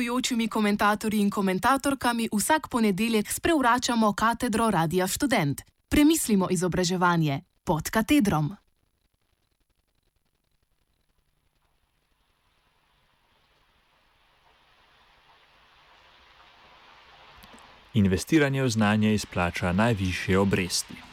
gostujočimi komentatorji in komentatorkami vsak ponedeljek sprevračamo katedro Radia Student. Premislimo izobraževanje pod katedrom. Investiranje v znanje izplača najvišje obresti.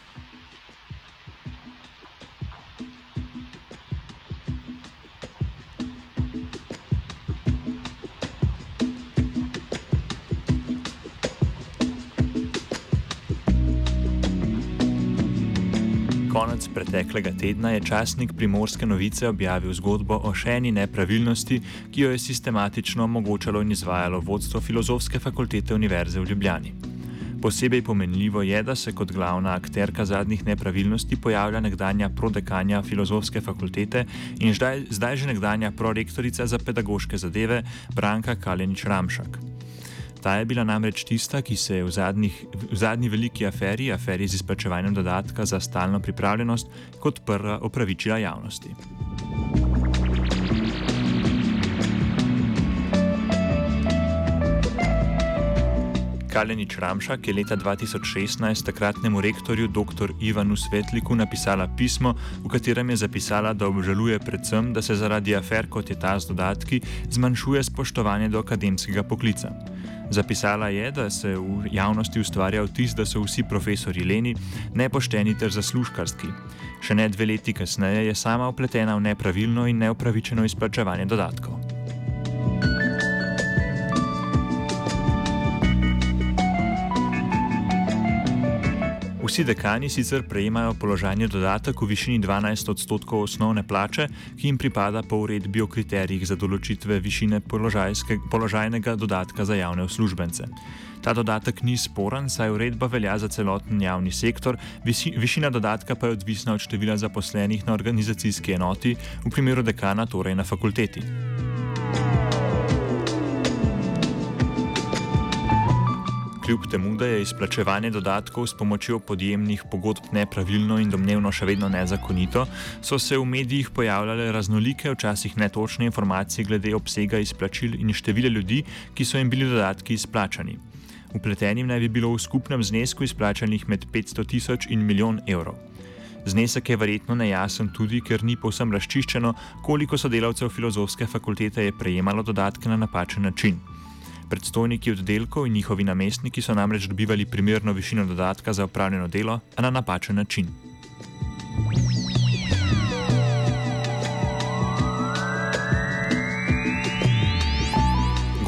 Preteklega tedna je časnik Primorske novice objavil zgodbo o še eni nepravilnosti, ki jo je sistematično omogočalo in izvajalo vodstvo Filozofske fakultete Univerze v Ljubljani. Posebej pomenljivo je, da se kot glavna akterka zadnjih nepravilnosti pojavlja nekdanja prodekanja Filozofske fakultete in zdaj, zdaj že nekdanja prorektorica za pedagoške zadeve Branka Kalenič Ramšak. Ta je bila namreč tista, ki se je v, zadnjih, v zadnji veliki aferi, aferi z izplačevanjem dodatka za stalno pripravljenost, kot prva opravičila javnosti. Kalenič Ramšak je leta 2016 takratnemu rektorju dr. Ivanu Svetliku napisala pismo, v katerem je zapisala, da obžaluje predvsem, da se zaradi afer, kot je ta z dodatki, zmanjšuje spoštovanje do akademskega poklica. Zapisala je, da se v javnosti ustvarja vtis, da so vsi profesori leni, nepošteni ter zaslužkarski. Še ne dve leti kasneje je sama upletena v nepravilno in neupravičeno izplačevanje dodatkov. Vsi dekani sicer prejemajo položajni dodatek v višini 12 odstotkov osnovne plače, ki jim pripada po uredbi o kriterijih za določitve višine položajnega dodatka za javne uslužbence. Ta dodatek ni sporen, saj uredba velja za celoten javni sektor, višina dodatka pa je odvisna od števila zaposlenih na organizacijski enoti, v primeru dekana torej na fakulteti. Kljub temu, da je izplačevanje dodatkov s pomočjo podjemnih pogodb nepravilno in domnevno še vedno nezakonito, so se v medijih pojavljale raznolike, včasih netočne informacije glede obsega izplačil in števila ljudi, ki so jim bili dodatki izplačani. Upletenim naj bi bilo v skupnem znesku izplačanih med 500 tisoč in milijon evrov. Znesek je verjetno nejasen tudi, ker ni povsem razčiščeno, koliko sodelavcev filozofske fakultete je prejemalo dodatke na napačen način. Predstojniki oddelkov in njihovi namestniki so namreč dobivali primerno višino dodatka za upravljeno delo, a na napačen način.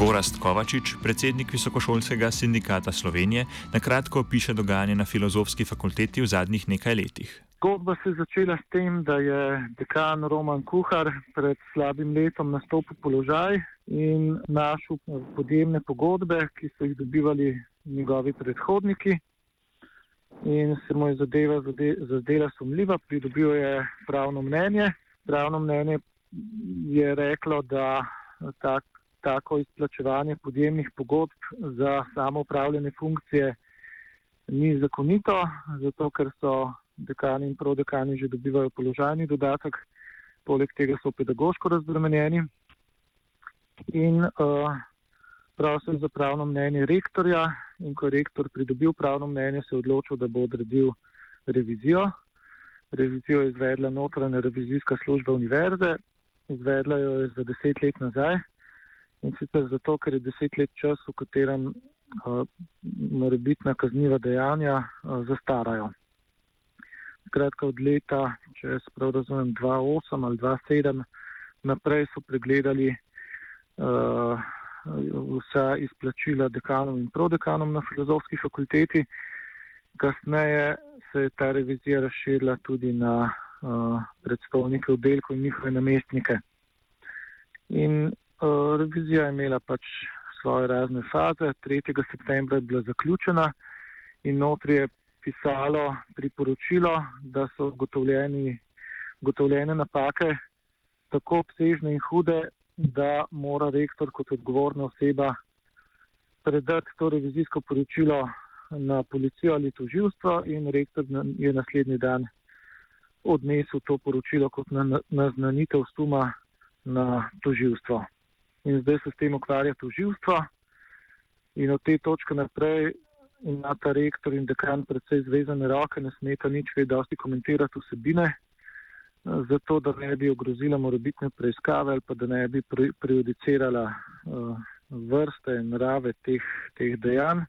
Gorast Kovačič, predsednik Visokošolskega sindikata Slovenije, na kratko opiše dogajanje na filozofski fakulteti v zadnjih nekaj letih. Zgodba se je začela s tem, da je dekan Roman Kuhar pred slabim letom nastopil položaj in našel podjemne pogodbe, ki so jih dobivali njegovi predhodniki. In se mu je zadeva zadela sumljiva, pridobil je pravno mnenje. Pravno mnenje je reklo, da tak, tako izplačevanje podjemnih pogodb za samo upravljanje funkcije ni zakonito, zato ker so dekani in prodekani že dobivajo položajni dodatek, poleg tega so pedagoško razbremenjeni. In uh, prosil za pravno mnenje rektorja, in ko je rektor pridobil pravno mnenje, se je odločil, da bo odredil revizijo. Revizijo je izvedla notranja revizijska služba univerze, izvedla jo je za deset let nazaj. In sicer zato, ker je deset let čas, v katerem uh, morebitna kazniva dejanja uh, zastarajo. Skratka, od leta, če jaz prav razumem, 2008 ali 2007 naprej so pregledali vsa izplačila dekanom in prodekanom na filozofski fakulteti. Kasneje se je ta revizija razširila tudi na uh, predstavnike oddelkov in njihove namestnike. In uh, revizija je imela pač svoje razne faze. 3. septembra je bila zaključena in notri je pisalo priporočilo, da so gotovljene napake tako obsežne in hude, da mora rektor kot odgovorna oseba predati to revizijsko poročilo na policijo ali toživstvo in rektor je naslednji dan odnesel to poročilo kot naznanitev stuma na toživstvo. in zdaj se s tem ukvarja toživstvo. In od te točke naprej ima ta rektor in dekan predvsej zvezane roke, ne smeta nič več dosti komentirati vsebine, zato da ne bi ogrozila morebitne preiskave ali pa da ne bi prejudicirala vrste in narave teh, teh dejanj.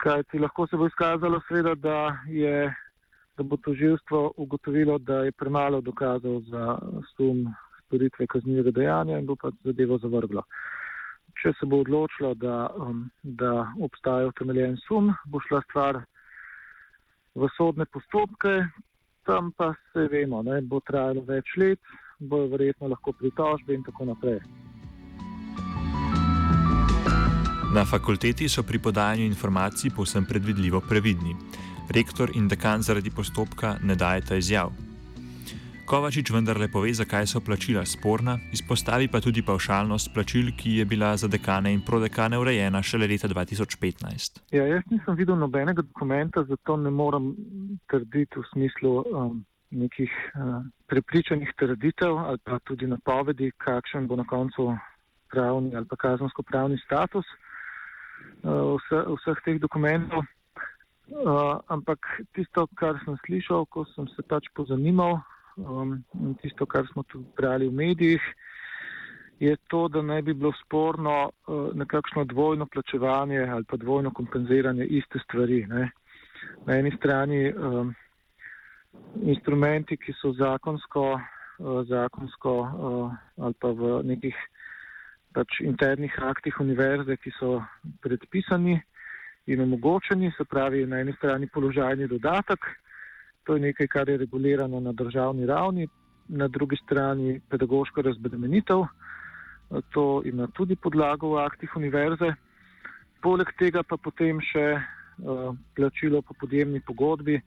Kaj ti lahko se bo izkazalo, seveda, da, je, da bo toživstvo ugotovilo, da je premalo dokazov za sum storitve kaznjivega dejanja in bo pa zadevo zavrglo. Če se bo odločilo, da, um, da obstaja utemeljen sum, bo šla stvar v sodne postopke, tam pa se vemo, da bo trajalo več let, bojo verjetno lahko pritožbe in tako naprej. Na fakulteti so pri podajanju informacij povsem predvidljivo previdni. Rektor in dekan zaradi postopka ne dajeta izjav. Kovačič vendarle pove, zakaj so plačila sporna, izpostavi pa tudi pavšalnost plačil, ki je bila za dekane in prodekane urejena šele leta 2015. Ja, jaz nisem videl nobenega dokumenta, zato ne morem trditi v smislu um, nekih uh, prepričanih trditev ali pa tudi napovedi, kakšen bo na koncu pravni ali pa kazensko-pravni status uh, vse, vseh teh dokumentov. Uh, ampak tisto, kar sem slišal, ko sem se pač pozanimal, um, tisto, kar smo tudi brali v medijih, je to, da ne bi bilo sporno uh, nekakšno dvojno plačevanje ali pa dvojno kompenziranje iste stvari. Ne. Na eni strani um, instrumenti, ki so zakonsko, uh, zakonsko uh, ali pa v nekih pač internih aktih univerze, ki so predpisani in omogočeni, se pravi na eni strani položajni dodatek, To je nekaj, kar je regulirano na državni ravni, na drugi strani pedagoško razbremenitev, to ima tudi podlago v aktih univerze. Poleg tega pa potem še uh, plačilo po podjemni pogodbi.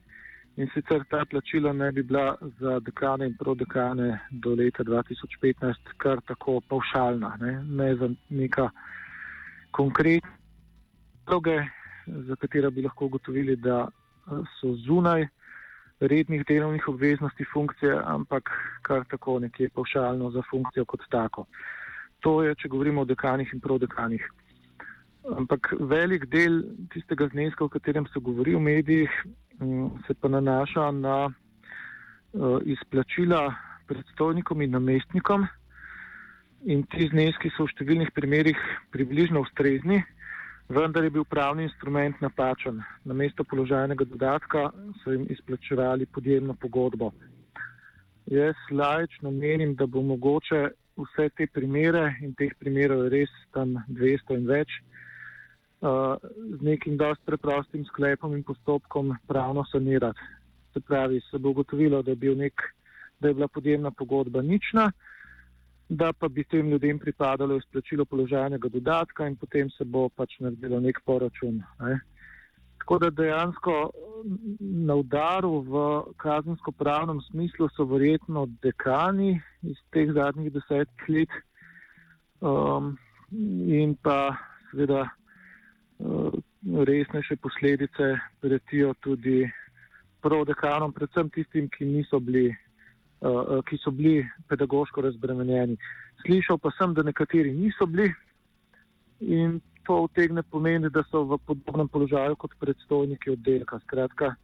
In sicer ta plačila ne bi bila za dekane in prodekane do leta 2015 kar tako pavšalna, ne, ne za neka konkretna droge, za katera bi lahko ugotovili, da so zunaj rednih delovnih obveznosti funkcije, ampak kar tako nekje pavšalno za funkcijo kot tako. To je, če govorimo o dekanih in prodekanih. Ampak velik del tistega zneska, o katerem se govori v medijih, mm, se pa nanaša na uh, izplačila predstojnikom in namestnikom. In ti zneski so v številnih primerjih približno ustrezni, vendar je bil pravni instrument napačen. Na mesto položajnega dodatka so jim izplačevali podjemno pogodbo. Jaz lajčno menim, da bo mogoče vse te primere in teh primerov je res tam 200 in več, uh, z nekim dost preprostim sklepom in postopkom pravno sanirati. Se pravi, se bo ugotovilo, da je, nek, da je bila podjemna pogodba nična, da pa bi tem ljudem pripadalo izplačilo položajnega dodatka in potem se bo pač naredilo nek poračun. Ne. Tako da dejansko na udaru v kazensko-pravnem smislu so verjetno dekani iz teh zadnjih desetih let um, in pa seveda uh, resnejše posledice pretijo tudi prodekanom, predvsem tistim, ki niso bili ki so bili pedagoško razbremenjeni. Slišal pa sem, da nekateri niso bili in to vtegne pomeni, da so v podobnem položaju kot predstojniki oddelka. Skratka,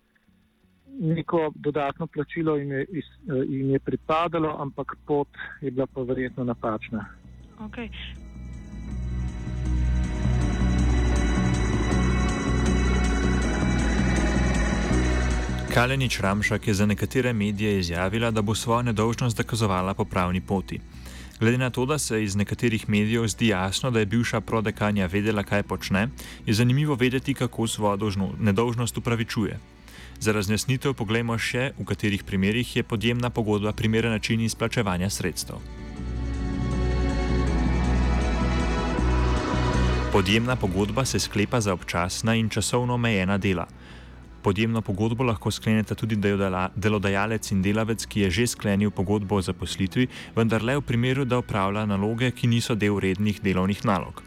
neko dodatno plačilo jim je, eh, jim je pripadalo, ampak pot je bila pa verjetno napačna. Okay. Kalenič Ramšak je za nekatere medije izjavila, da bo svojo nedolžnost dokazovala po pravni poti. Glede na to, da se iz nekaterih medijev zdi jasno, da je bivša prodekanja vedela, kaj počne, je zanimivo vedeti, kako svojo dožno, nedolžnost upravičuje. Za razjasnitev poglejmo še, v katerih primerjih je podjemna pogodba primeren način izplačevanja sredstev. Podjemna pogodba se sklepa za občasna in časovno omejena dela. Podjemno pogodbo lahko sklenete tudi delodajalec in delavec, ki je že sklenil pogodbo o zaposlitvi, vendar le v primeru, da upravlja naloge, ki niso del rednih delovnih nalog.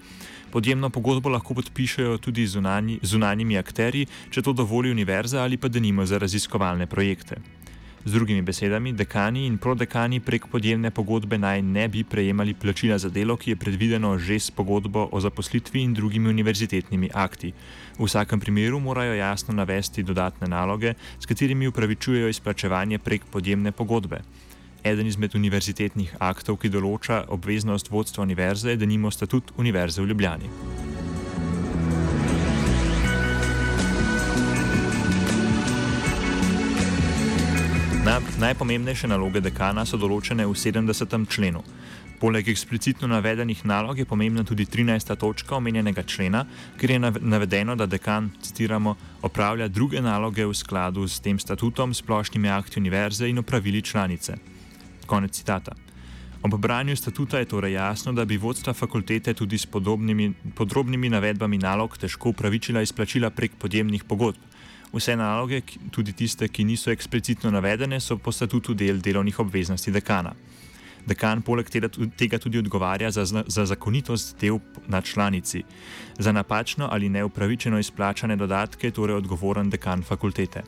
Podjemno pogodbo lahko podpišajo tudi zunani, zunanimi akteri, če to dovoli univerza ali pa denimo za raziskovalne projekte. Z drugimi besedami, dekani in prodekani prek podjemne pogodbe naj ne bi prejemali plačila za delo, ki je predvideno že s pogodbo o zaposlitvi in drugimi univerzitetnimi akti. V vsakem primeru morajo jasno navesti dodatne naloge, s katerimi upravičujejo izplačevanje prek podjemne pogodbe. Eden izmed univerzitetnih aktov, ki določa obveznost vodstva univerze, je denimo statut Univerze v Ljubljani. Najpomembnejše naloge dekana so določene v 70. členu. Poleg eksplicitno navedenih nalog je pomembna tudi 13. točka omenjenega člena, kjer je navedeno, da dekan, citiramo, opravlja druge naloge v skladu s tem statutom, splošnimi akti univerze in opravili članice. Konec citata. Ob branju statuta je torej jasno, da bi vodstva fakultete tudi s podrobnimi navedbami nalog težko upravičila izplačila prek podjemnih pogodb. Vse naloge, tudi tiste, ki niso eksplicitno navedene, so po statutu del delovnih obveznosti dekana. Dekan poleg tega tudi odgovarja za, za zakonitost del na članici. Za napačno ali neupravičeno izplačane dodatke je torej odgovoren dekan fakultete.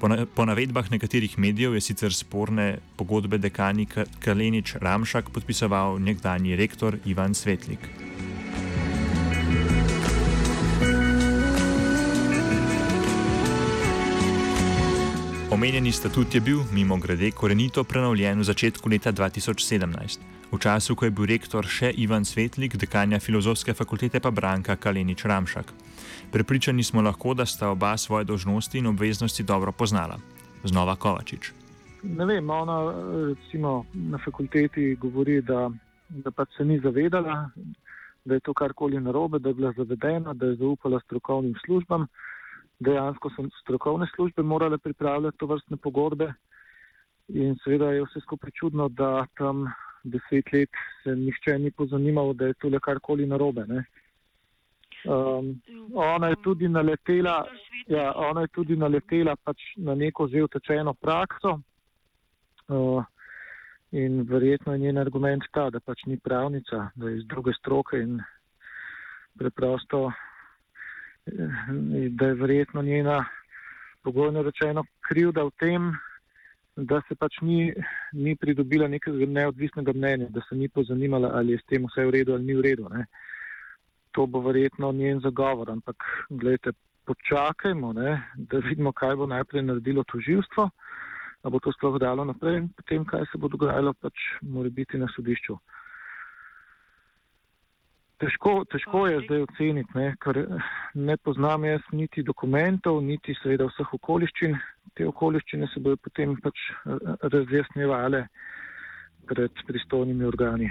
Po, na, po navedbah nekaterih medijev je sicer sporne pogodbe dekani Kalenič Ramšak podpisoval nekdani rektor Ivan Svetlik. Omenjeni statut je bil, mimo grede, korenito prenovljen v začetku leta 2017, v času, ko je bil rektor še Ivan Svetlik, dekanja filozofske fakultete pa Branka Kalenič Ramšak. Prepričani smo lahko, da sta oba svoje dožnosti in obveznosti dobro poznala. Znova Kovačič. Ne vem, ona recimo, na fakulteti govori, da, da pač se ni zavedala, da je to karkoli narobe, da je bila zavedena, da je zaupala strokovnim službam. Dejansko so strokovne službe morale pripravljati to vrstne pogodbe in seveda je vse skupaj čudno, da tam deset let se nihče ni pozanimal, da je tole karkoli narobe. Ne. Um, ona je tudi naletela, ja, ona je tudi naletela pač na neko že utečeno prakso. Uh, in verjetno je njen argument ta, da pač ni pravnica, da je iz druge stroke in preprosto, da je verjetno njena pogojno rečeno krivda v tem, da se pač ni, ni pridobila nekega neodvisnega mnenja, da se ni pozanimala, ali je s tem vse v redu ali ni v redu. Ne to bo verjetno njen zagovor. Ampak, gledajte, počakajmo, ne, da vidimo, kaj bo najprej naredilo toživstvo, da bo to sploh dalo naprej in potem, kaj se bo dogajalo, pač mora biti na sodišču. Težko, težko je zdaj oceniti, ne, ker ne poznam jaz niti dokumentov, niti seveda vseh okoliščin. Te okoliščine se bodo potem pač razjasnjevale pred pristojnimi organi.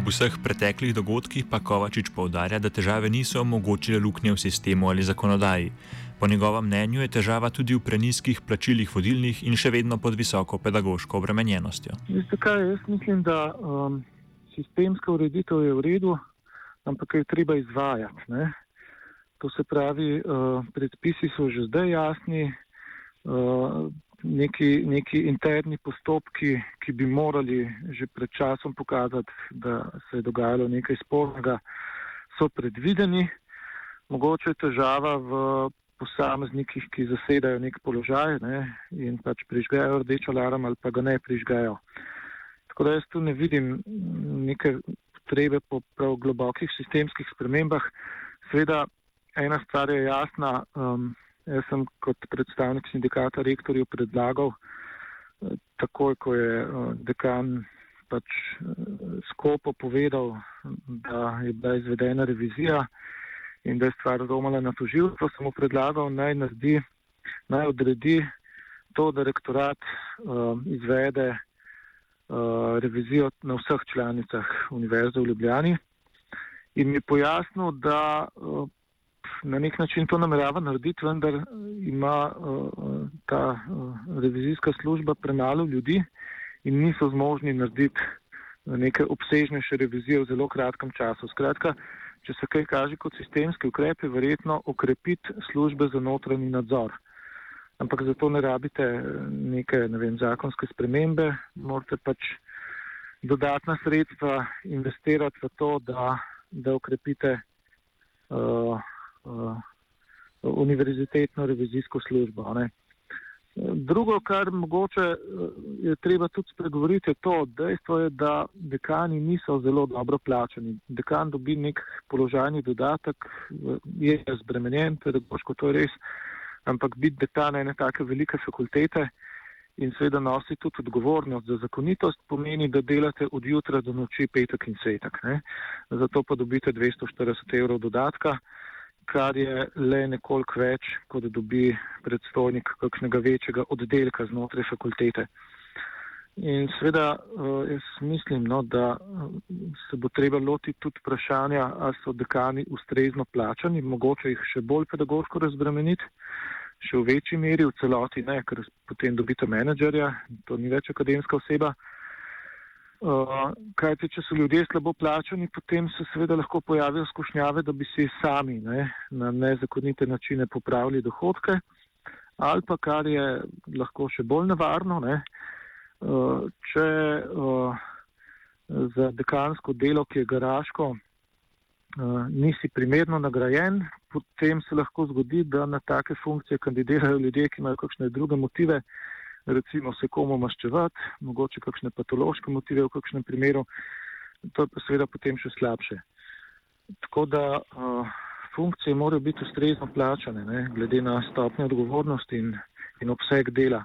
Ob vseh preteklih dogodkih pa Kovačič povdarja, da težave niso omogočile luknje v sistemu ali zakonodaji. Po njegovem mnenju je težava tudi v preniskih plačilih vodilnih in še vedno pod visoko pedagoško obremenjenostjo. Veste kaj, jaz mislim, da um, sistemska ureditev je v redu, ampak je treba izvajati. Ne? To se pravi, uh, predpisi so že zdaj jasni. Uh, neki, neki interni postopki, ki bi morali že pred časom pokazati, da se je dogajalo nekaj spornega, so predvideni. Mogoče je težava v posameznikih, ki zasedajo nek položaj ne, in pač prižgajo rdeč alarm ali pa ga ne prižgajo. Tako da jaz tu ne vidim neke potrebe po prav globokih sistemskih spremembah. Sveda, ena stvar je jasna. Um, Jaz sem kot predstavnik sindikata rektorju predlagal, eh, takoj ko je eh, dekan pač eh, skopo povedal, da je bila izvedena revizija in da je stvar romala na toživstvo, sem mu predlagal naj naredi, naj odredi to, da rektorat uh, izvede uh, revizijo na vseh članicah Univerze v Ljubljani. In mi pojasnil, da uh, na nek način to namerava narediti, vendar eh, ima uh, ta uh, revizijska služba premalo ljudi in niso zmožni narediti neke obsežnejše revizije v zelo kratkem času. Skratka, če se kaj kaže kot sistemski ukrep, je verjetno okrepiti službe za notranji nadzor. Ampak zato ne rabite neke ne vem, zakonske spremembe, morate pač dodatna sredstva investirati v to, da, da okrepite uh, univerzitetno revizijsko službo. Ne. Drugo, kar mogoče eh, je treba tudi spregovoriti, je to dejstvo, je, da dekani niso zelo dobro plačani. Dekan dobi nek položajni dodatek, je razbremenjen, pedagoško to je res, ampak biti dekan ene take velike fakultete in seveda nosi tudi odgovornost za zakonitost, pomeni, da delate od jutra do noči petek in svetek. Zato pa dobite 240 evrov dodatka kar je le nekoliko več, kot dobi predstojnik kakšnega večjega oddelka znotraj fakultete. In seveda eh, jaz mislim, no, da eh, se bo treba loti tudi vprašanja, ali so dekani ustrezno plačani, mogoče jih še bolj pedagoško razbremeniti, še v večji meri, v celoti ne, ker potem dobite menedžerja, to ni več akademska oseba. Uh, kajti, če so ljudje slabo plačani, potem se seveda lahko pojavijo skušnjave, da bi si sami ne, na nezakonite načine popravili dohodke, ali pa kar je lahko še bolj nevarno, ne, uh, če uh, za dekansko delo, ki je garaško, nisi primerno nagrajen, potem se lahko zgodi, da na take funkcije kandidirajo ljudje, ki imajo kakšne druge motive recimo se komu maščevati, mogoče kakšne patološke motive v kakšnem primeru, to je pa seveda potem še slabše. Tako da uh, funkcije morajo biti ustrezno plačane, ne, glede na stopnjo odgovornosti in, in obseg dela.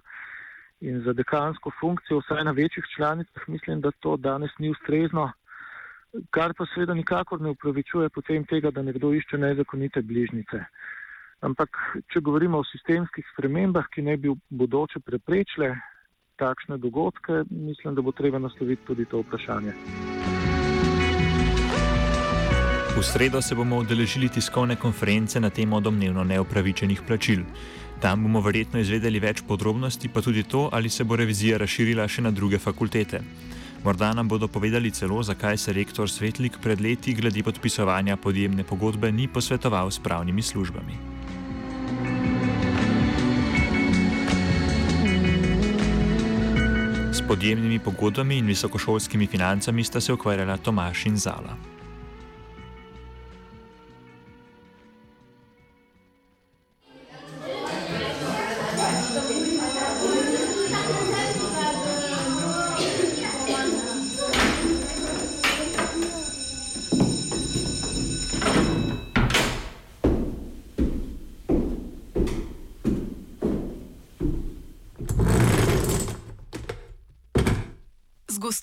In za dekansko funkcijo, vsaj na večjih članicah, mislim, da to danes ni ustrezno, kar pa seveda nikakor ne upravičuje potem tega, da nekdo išče nezakonite bližnice. Ampak, če govorimo o sistemskih spremembah, ki ne bi v bodoče preprečile takšne dogodke, mislim, da bo treba nasloviti tudi to vprašanje. V sredo se bomo udeležili tiskovne konference na temo domnevno neopravičenih plačil. Tam bomo verjetno izvedeli več podrobnosti, pa tudi to, ali se bo revizija razširila še na druge fakultete. Morda nam bodo povedali celo, zakaj se rektor Svetlik pred leti glede podpisovanja podjemne pogodbe ni posvetoval s pravnimi službami. Podjemnimi pogodbami in visokošolskimi financami sta se ukvarjala Tomaš in Zala.